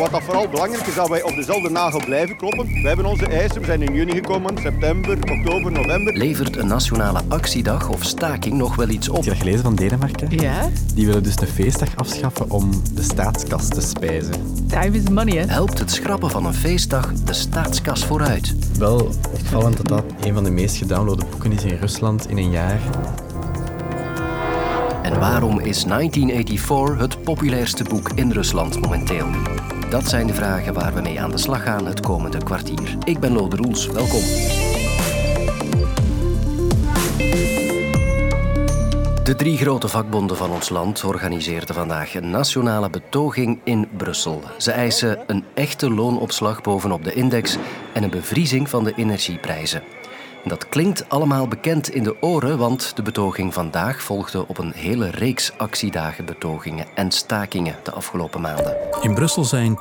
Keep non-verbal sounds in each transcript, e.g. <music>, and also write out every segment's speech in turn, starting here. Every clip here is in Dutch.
wat dat vooral belangrijk is, dat wij op dezelfde nagel blijven kloppen. We hebben onze eisen, we zijn in juni gekomen, september, oktober, november. Levert een nationale actiedag of staking nog wel iets op? Heb je dat gelezen van Denemarken? Ja? Die willen dus de feestdag afschaffen om de staatskas te spijzen. Time is money, hè? Helpt het schrappen van een feestdag de staatskas vooruit? Wel opvallend dat dat een van de meest gedownloade boeken is in Rusland in een jaar. En waarom is 1984 het populairste boek in Rusland momenteel? Dat zijn de vragen waar we mee aan de slag gaan het komende kwartier. Ik ben Lode Roels, welkom. De drie grote vakbonden van ons land organiseerden vandaag een nationale betoging in Brussel. Ze eisen een echte loonopslag bovenop de index en een bevriezing van de energieprijzen. Dat klinkt allemaal bekend in de oren, want de betoging vandaag volgde op een hele reeks actiedagen, betogingen en stakingen de afgelopen maanden. In Brussel zijn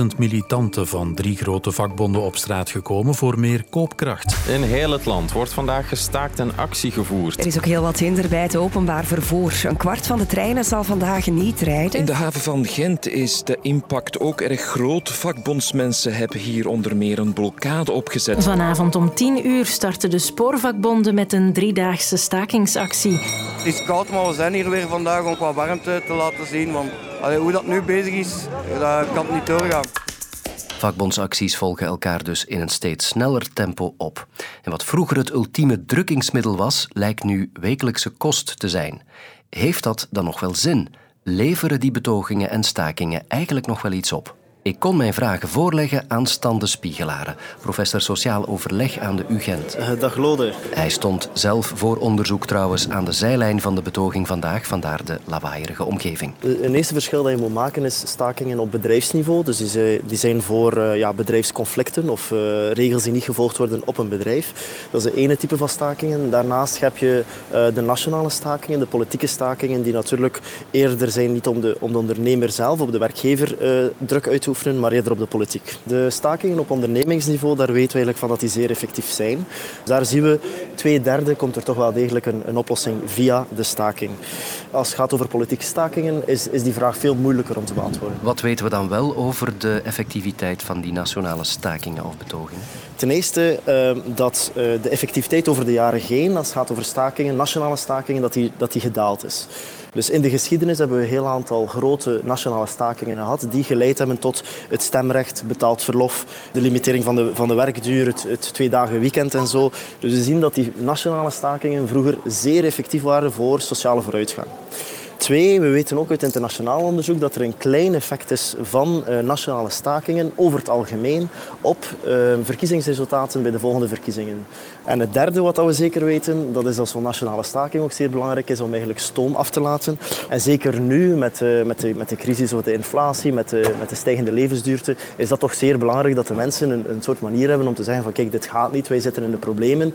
10.000 militanten van drie grote vakbonden op straat gekomen voor meer koopkracht. In heel het land wordt vandaag gestaakt en actie gevoerd. Er is ook heel wat hinder bij het openbaar vervoer. Een kwart van de treinen zal vandaag niet rijden. In de haven van Gent is de impact ook erg groot. Vakbondsmensen hebben hier onder meer een blokkade opgezet. Vanavond om 10 uur starten de spoorvakbonden met een driedaagse stakingsactie. Het is koud, maar we zijn hier weer vandaag om qua warmte te laten zien. Want allee, hoe dat nu bezig is, dat kan niet doorgaan. Vakbondsacties volgen elkaar dus in een steeds sneller tempo op. En wat vroeger het ultieme drukkingsmiddel was, lijkt nu wekelijkse kost te zijn. Heeft dat dan nog wel zin? Leveren die betogingen en stakingen eigenlijk nog wel iets op? Ik kon mijn vragen voorleggen aan Stan de Spiegelaren, professor sociaal overleg aan de UGent. Uh, dag Lode. Hij stond zelf voor onderzoek trouwens aan de zijlijn van de betoging vandaag, vandaar de lawaaierige omgeving. Een eerste verschil dat je moet maken is stakingen op bedrijfsniveau. Dus die, zijn voor uh, ja, bedrijfsconflicten of uh, regels die niet gevolgd worden op een bedrijf. Dat is de ene type van stakingen. Daarnaast heb je de nationale stakingen, de politieke stakingen, die natuurlijk eerder zijn niet om de, om de ondernemer zelf, op de werkgever druk uit te maar eerder op de politiek. De stakingen op ondernemingsniveau, daar weten we eigenlijk van dat die zeer effectief zijn. Daar zien we, twee derde komt er toch wel degelijk een, een oplossing via de staking. Als het gaat over politieke stakingen, is, is die vraag veel moeilijker om te beantwoorden. Wat weten we dan wel over de effectiviteit van die nationale stakingen of betogingen? Ten eerste uh, dat uh, de effectiviteit over de jaren heen, als het gaat over stakingen, nationale stakingen, dat die, dat die gedaald is. Dus in de geschiedenis hebben we een heel aantal grote nationale stakingen gehad die geleid hebben tot het stemrecht, betaald verlof, de limitering van de, van de werkduur, het, het twee dagen weekend en zo. Dus we zien dat die nationale stakingen vroeger zeer effectief waren voor sociale vooruitgang. Twee, we weten ook uit internationaal onderzoek dat er een klein effect is van uh, nationale stakingen over het algemeen op uh, verkiezingsresultaten bij de volgende verkiezingen. En het derde wat we zeker weten, dat is dat zo'n nationale staking ook zeer belangrijk is om eigenlijk stoom af te laten. En zeker nu met, uh, met, de, met de crisis of de inflatie, met de, met de stijgende levensduurte, is dat toch zeer belangrijk dat de mensen een, een soort manier hebben om te zeggen van kijk, dit gaat niet, wij zitten in de problemen,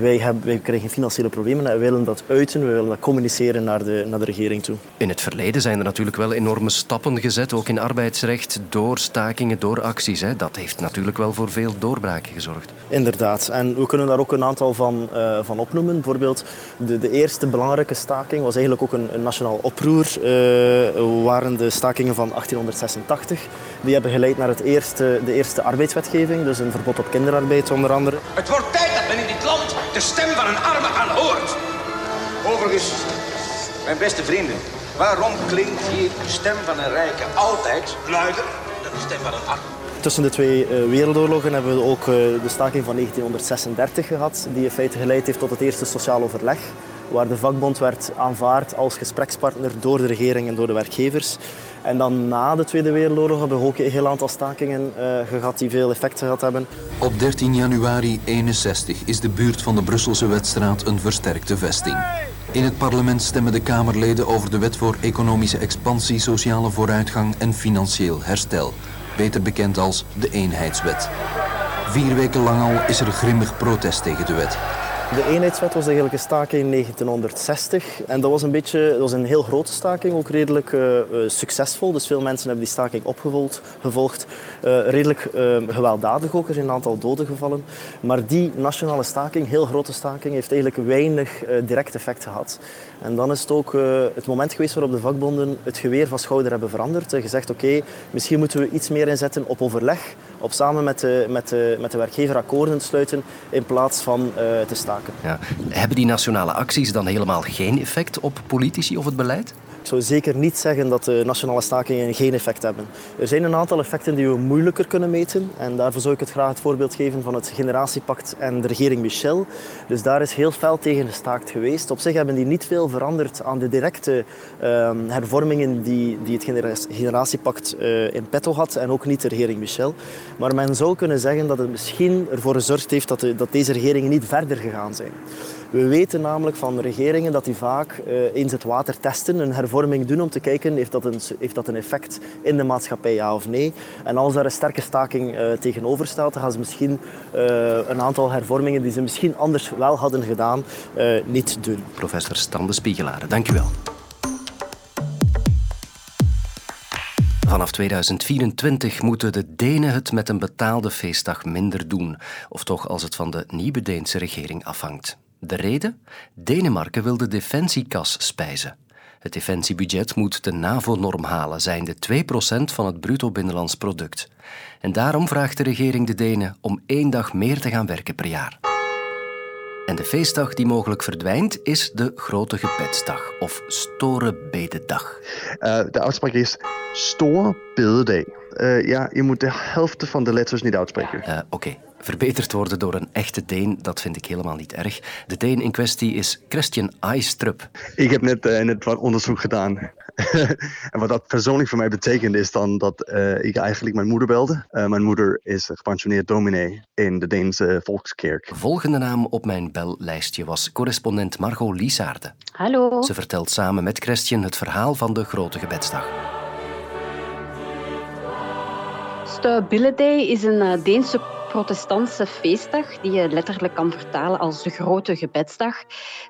wij, hebben, wij krijgen financiële problemen en wij willen dat uiten, we willen dat communiceren naar de, naar de regering toe. In het verleden zijn er natuurlijk wel enorme stappen gezet, ook in arbeidsrecht, door stakingen, door acties. Hè. Dat heeft natuurlijk wel voor veel doorbraken gezorgd. Inderdaad. En we kunnen daar ook een aantal van, uh, van opnoemen. Bijvoorbeeld de, de, eerste belangrijke staking was eigenlijk ook een, een nationaal oproer. Uh, waren de stakingen van 1886. Die hebben geleid naar het eerste, de eerste arbeidswetgeving, dus een verbod op kinderarbeid onder andere. Het wordt tijd dat men in dit land de stem van een arme aanhoort. Overigens, mijn beste vrienden, waarom klinkt hier de stem van een rijke altijd luider dan de stem van een arme? Tussen de twee uh, wereldoorlogen hebben we ook uh, de staking van 1936 gehad, die in feite geleid heeft tot het eerste sociaal overleg, waar de vakbond werd aanvaard als gesprekspartner door de regering en door de werkgevers. En dan na de Tweede Wereldoorlog hebben we ook een heel aantal stakingen uh, gehad die veel effect gehad hebben. Op 13 januari 61 is de buurt van de Brusselse Wetstraat een versterkte vesting. In het parlement stemmen de Kamerleden over de wet voor economische expansie, sociale vooruitgang en financieel herstel. Beter bekend als de Eenheidswet. Vier weken lang al is er grimmig protest tegen de wet. De eenheidswet was eigenlijk een staking in 1960. En dat was een beetje, dat was een heel grote staking, ook redelijk uh, succesvol. Dus veel mensen hebben die staking opgevolgd. Gevolgd. Uh, redelijk uh, gewelddadig ook, er zijn een aantal doden gevallen. Maar die nationale staking, heel grote staking, heeft eigenlijk weinig direct effect gehad. En dan is het ook het moment geweest waarop de vakbonden het geweer van schouder hebben veranderd. En gezegd, oké, misschien moeten we iets meer inzetten op overleg, op samen met de, met de, met de werkgever akkoorden sluiten, in plaats van te staken. Ja. Hebben die nationale acties dan helemaal geen effect op politici of het beleid? Ik zou zeker niet zeggen dat de nationale stakingen geen effect hebben. Er zijn een aantal effecten die we moeilijker kunnen meten. En daarvoor zou ik het graag het voorbeeld geven van het generatiepact en de regering Michel. Dus daar is heel fel tegen gestaakt geweest. Op zich hebben die niet veel veranderd aan de directe uh, hervormingen die, die het generatiepact uh, in petto had. En ook niet de regering Michel. Maar men zou kunnen zeggen dat het misschien ervoor gezorgd heeft dat, de, dat deze regeringen niet verder gegaan zijn. We weten namelijk van regeringen dat die vaak uh, eens het water testen, een hervorming doen om te kijken heeft dat, een, heeft dat een effect in de maatschappij, ja of nee. En als daar een sterke staking uh, tegenover staat, dan gaan ze misschien uh, een aantal hervormingen die ze misschien anders wel hadden gedaan, niet doen. Professor Stan de Spiegelaren, dank u wel. Vanaf 2024 moeten de Denen het met een betaalde feestdag minder doen, of toch als het van de nieuwe Deense regering afhangt. De reden? Denemarken wil de defensiekas spijzen. Het defensiebudget moet de NAVO-norm halen, zijnde 2% van het bruto binnenlands product. En daarom vraagt de regering de Denen om één dag meer te gaan werken per jaar. En de feestdag die mogelijk verdwijnt is de Grote Gebedsdag of Store Bededag. Uh, de uitspraak is Store Bededag. Uh, ja, je moet de helft van de letters niet uitspreken. Uh, Oké. Okay verbeterd worden door een echte Deen, dat vind ik helemaal niet erg. De Deen in kwestie is Christian Aistrup. Ik heb net, uh, net wat onderzoek gedaan. <laughs> en wat dat persoonlijk voor mij betekent, is dan dat uh, ik eigenlijk mijn moeder belde. Uh, mijn moeder is gepensioneerd dominee in de Deense Volkskerk. Volgende naam op mijn bellijstje was correspondent Margot Liesaarde. Hallo. Ze vertelt samen met Christian het verhaal van de Grote Gebedsdag. Stuybilledij is een Deense protestantse feestdag, die je letterlijk kan vertalen als de Grote Gebedsdag,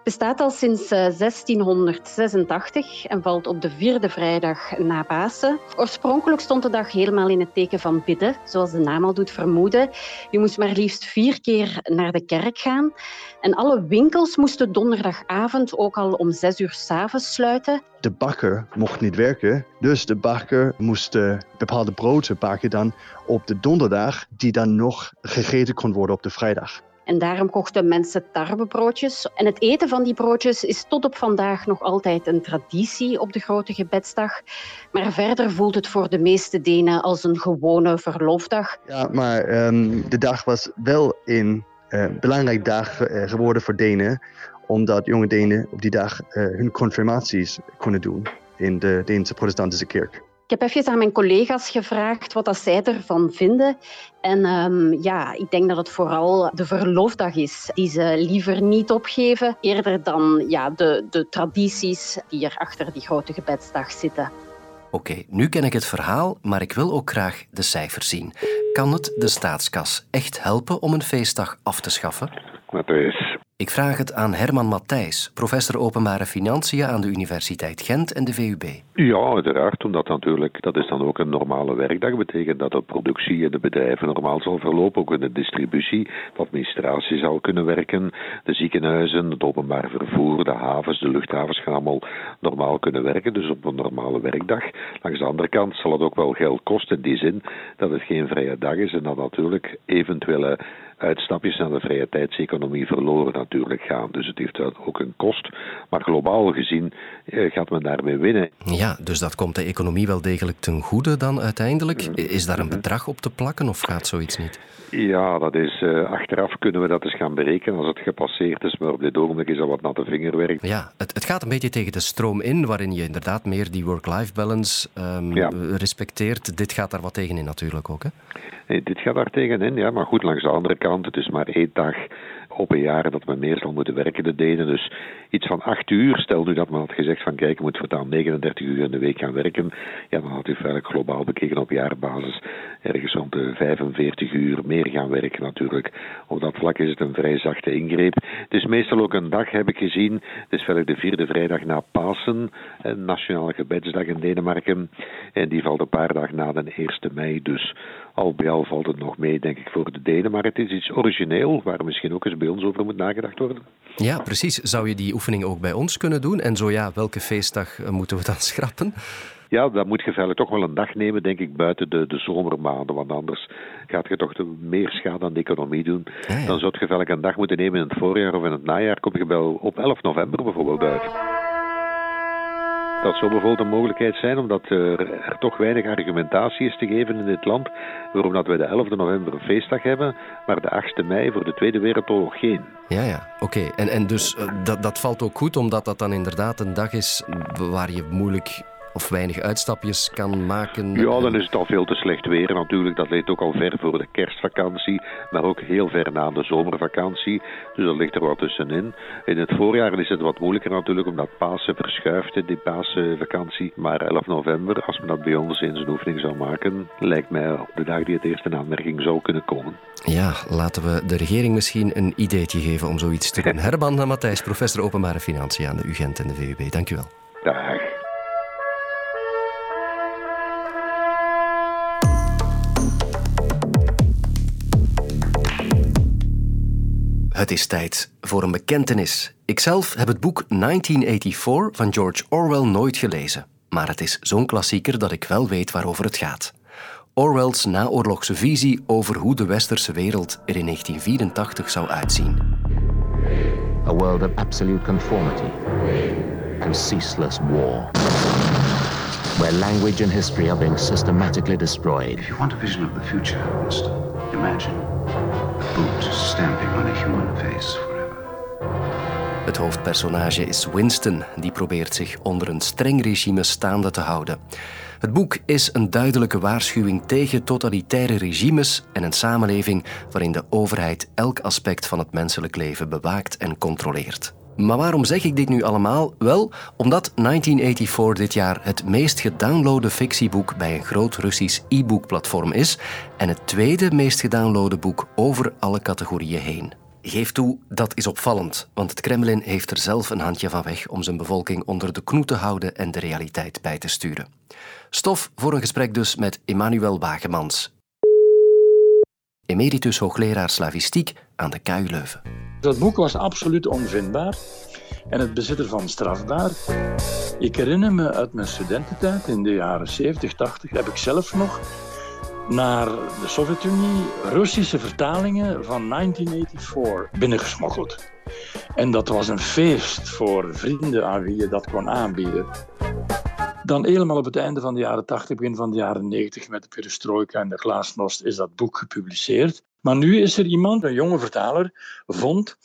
bestaat al sinds 1686 en valt op de vierde vrijdag na Pasen. Oorspronkelijk stond de dag helemaal in het teken van bidden, zoals de naam al doet vermoeden. Je moest maar liefst vier keer naar de kerk gaan. En alle winkels moesten donderdagavond ook al om zes uur s'avonds sluiten. De bakker mocht niet werken, dus de bakker moest bepaalde broden bakken dan op de donderdag, die dan nog gegeten kon worden op de vrijdag. En daarom kochten mensen tarwebroodjes. En het eten van die broodjes is tot op vandaag nog altijd een traditie op de Grote Gebedsdag. Maar verder voelt het voor de meeste Denen als een gewone verloofdag. Ja, maar um, de dag was wel een uh, belangrijk dag uh, geworden voor Denen. Omdat jonge Denen op die dag uh, hun confirmaties konden doen in de Deense protestantische kerk. Ik heb even aan mijn collega's gevraagd wat dat zij ervan vinden. En um, ja, ik denk dat het vooral de verloofdag is die ze liever niet opgeven, eerder dan ja, de, de tradities die er achter die grote gebedsdag zitten. Oké, okay, nu ken ik het verhaal, maar ik wil ook graag de cijfers zien. Kan het de staatskas echt helpen om een feestdag af te schaffen? Dat is ik vraag het aan Herman Matthijs, professor openbare financiën aan de Universiteit Gent en de VUB. Ja, uiteraard, omdat natuurlijk, dat is dan ook een normale werkdag. betekent dat de productie in de bedrijven normaal zal verlopen, ook in de distributie, de administratie zal kunnen werken, de ziekenhuizen, het openbaar vervoer, de havens, de luchthavens gaan allemaal normaal kunnen werken, dus op een normale werkdag. Langs de andere kant zal het ook wel geld kosten in die zin dat het geen vrije dag is en dat natuurlijk eventuele uitstapjes naar de vrije tijdseconomie verloren natuurlijk gaan. Dus het heeft ook een kost. Maar globaal gezien eh, gaat men daarmee winnen. Ja, dus dat komt de economie wel degelijk ten goede dan uiteindelijk. Is daar een bedrag op te plakken of gaat zoiets niet? Ja, dat is, uh, achteraf kunnen we dat eens gaan berekenen als het gepasseerd is. Maar op dit ogenblik is dat wat natte vingerwerk. Ja, het, het gaat een beetje tegen de stroom in, waarin je inderdaad meer die work-life balance um, ja. respecteert. Dit gaat daar wat tegen in natuurlijk ook, hè? Nee, dit gaat daar tegenin, ja. Maar goed, langs de andere kant, het is maar één dag op een jaar dat men meer zal moeten werken, de Denen. Dus iets van acht uur. Stel nu dat men had gezegd van kijk, je moet voortaan 39 uur in de week gaan werken. Ja, dan had u feitelijk globaal bekeken op jaarbasis ergens rond de 45 uur meer gaan werken natuurlijk. Op dat vlak is het een vrij zachte ingreep. Het is meestal ook een dag, heb ik gezien. Het is verder de vierde vrijdag na Pasen, een nationale gebedsdag in Denemarken. En die valt een paar dagen na de 1 mei. Dus al bij al valt het nog mee, denk ik, voor de Denen. Maar het is iets origineel, waar misschien ook eens bij ons over moet nagedacht worden. Ja, precies. Zou je die oefening ook bij ons kunnen doen? En zo ja, welke feestdag eh, moeten we dan <laughs> schrappen? Ja, dan moet je verder toch wel een dag nemen, denk ik, buiten de, de zomermaanden. Want anders gaat je toch meer schade aan de economie doen. Dan zou je verder een dag moeten nemen in het voorjaar of in het najaar. Kom je wel op 11 november bijvoorbeeld uit. Dat zou bijvoorbeeld een mogelijkheid zijn, omdat er, er, toch weinig argumentatie is te geven in dit land, waarom dat we de 11 november een feestdag hebben, maar de 8 mei voor de Tweede Wereldoorlog geen. Ja, ja, oké. En, en dus uh, dat, dat valt ook goed, omdat dat dan inderdaad een dag is waar je moeilijk of weinig uitstapjes kan maken. Ja, dan is het al veel te slecht weer natuurlijk. Dat ligt ook al ver voor de kerstvakantie, maar ook heel ver na de zomervakantie. Dus dat ligt er wat tussenin. In het voorjaar is het wat moeilijker natuurlijk, omdat Pasen verschuift, die Pasenvakantie. Maar 11 november, als men dat bij ons in zijn oefening zou maken, lijkt mij op de dag die het eerst in aanmerking zou kunnen komen. Ja, laten we de regering misschien een ideetje geven om zoiets te doen. <laughs> Herman Matthijs, professor openbare financiën aan de UGent en de VUB. Dank u wel. Dag. Het is tijd voor een bekentenis. Ikzelf heb het boek 1984 van George Orwell nooit gelezen. Maar het is zo'n klassieker dat ik wel weet waarover het gaat. Orwell's naoorlogse visie over hoe de westerse wereld er in 1984 zou uitzien. A world of absolute conformity and ceaseless war. Where language and history are being systematically destroyed. If you want a vision of the future, Winston, imagine stamping. Het hoofdpersonage is Winston, die probeert zich onder een streng regime staande te houden. Het boek is een duidelijke waarschuwing tegen totalitaire regimes en een samenleving waarin de overheid elk aspect van het menselijk leven bewaakt en controleert. Maar waarom zeg ik dit nu allemaal? Wel, omdat 1984 dit jaar het meest gedownloade fictieboek bij een groot Russisch e-boekplatform is en het tweede meest gedownloade boek over alle categorieën heen. Geef toe, dat is opvallend, want het Kremlin heeft er zelf een handje van weg om zijn bevolking onder de knoe te houden en de realiteit bij te sturen. Stof voor een gesprek dus met Emmanuel Wagemans, emeritus hoogleraar slavistiek aan de KU Leuven. Dat boek was absoluut onvindbaar en het bezit ervan strafbaar. Ik herinner me uit mijn studententijd in de jaren 70, 80, heb ik zelf nog naar de Sovjet-Unie Russische vertalingen van 1984 binnengesmokkeld. En dat was een feest voor vrienden aan wie je dat kon aanbieden. Dan helemaal op het einde van de jaren 80, begin van de jaren 90 met de perestroika en de glasnost is dat boek gepubliceerd. Maar nu is er iemand, een jonge vertaler, vond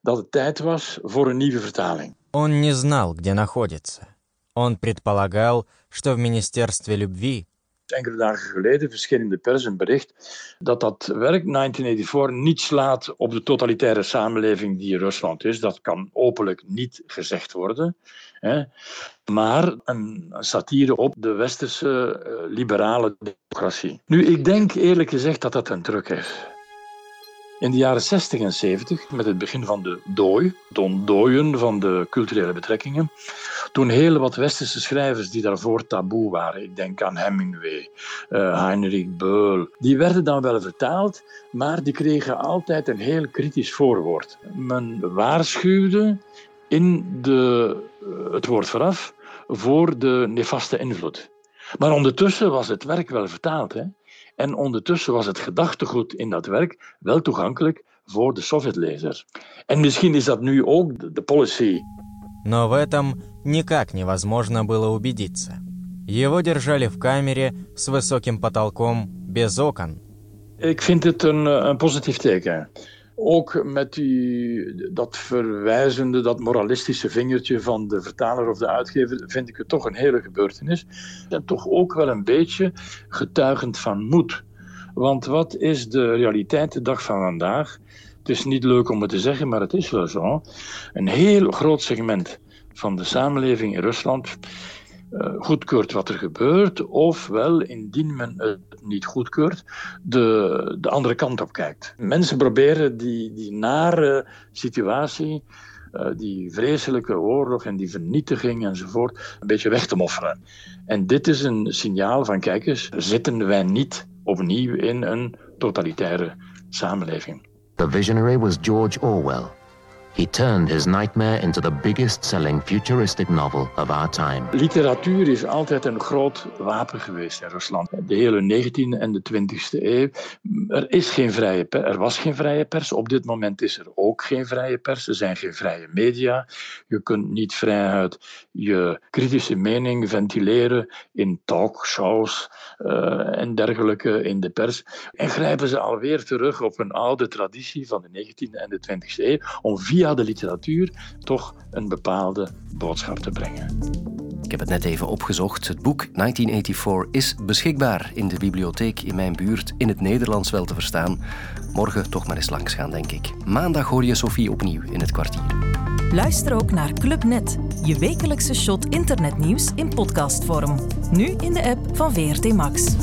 dat het tijd was voor een nieuwe vertaling. Он не знал, где находится. Он предполагал, что в Министерстве любви Enkele dagen geleden verscheen in de pers een bericht dat dat werk 1984 niet slaat op de totalitaire samenleving die Rusland is. Dat kan openlijk niet gezegd worden. Hè. Maar een satire op de westerse uh, liberale democratie. Nu, ik denk eerlijk gezegd dat dat een druk is. In de jaren 60 en 70, met het begin van de dooi, het ontdooien van de culturele betrekkingen, toen heel wat westerse schrijvers die daarvoor taboe waren, ik denk aan Hemingway, uh, Heinrich Böll, die werden dan wel vertaald, maar die kregen altijd een heel kritisch voorwoord. Men waarschuwde in de, het woord vooraf voor de nefaste invloed. Maar ondertussen was het werk wel vertaald. Hè? En ondertussen was het gedachtegoed in dat werk wel toegankelijk voor de Sovjetlezer. En misschien is dat nu ook de policy. Но в этом никак невозможно было убедиться. Его держали в камере с высоким потолком, без окон. Ik vind het een, een positief teken. Ook met die, dat verwijzende, dat moralistische vingertje van de vertaler of de uitgever, vind ik het toch een hele gebeurtenis. En toch ook wel een beetje getuigend van moed. Want wat is de realiteit de dag van vandaag? Het is niet leuk om het te zeggen, maar het is wel zo. Een heel groot segment van de samenleving in Rusland goedkeurt wat er gebeurt, ofwel, indien men het niet goedkeurt, de, de andere kant op kijkt. Mensen proberen die, die nare situatie, uh, die vreselijke oorlog en die vernietiging enzovoort, een beetje weg te moffelen. En dit is een signaal van, kijk eens, zitten wij niet opnieuw in een totalitaire samenleving. The visionary was George Orwell. He turned his nightmare into the biggest selling futuristic novel of our time. Literatuur is altijd een groot wapen geweest in Rusland. De hele 19e en de 20e eeuw. Er is geen vrije pers. Er was geen vrije pers. Op dit moment is er ook geen vrije pers. Er zijn geen vrije media. Je kunt niet vrijuit je kritische mening ventileren in talkshows uh, en dergelijke in de pers. En grijpen ze alweer terug op een oude traditie van de 19e en de 20e eeuw om via de literatuur toch een bepaalde boodschap te brengen. Ik heb het net even opgezocht. Het boek 1984 is beschikbaar in de bibliotheek in mijn buurt, in het Nederlands wel te verstaan. Morgen toch maar eens langs gaan, denk ik. Maandag hoor je Sophie opnieuw in het kwartier. Luister ook naar Clubnet, je wekelijkse shot internetnieuws in podcastvorm. Nu in de app van VRT Max.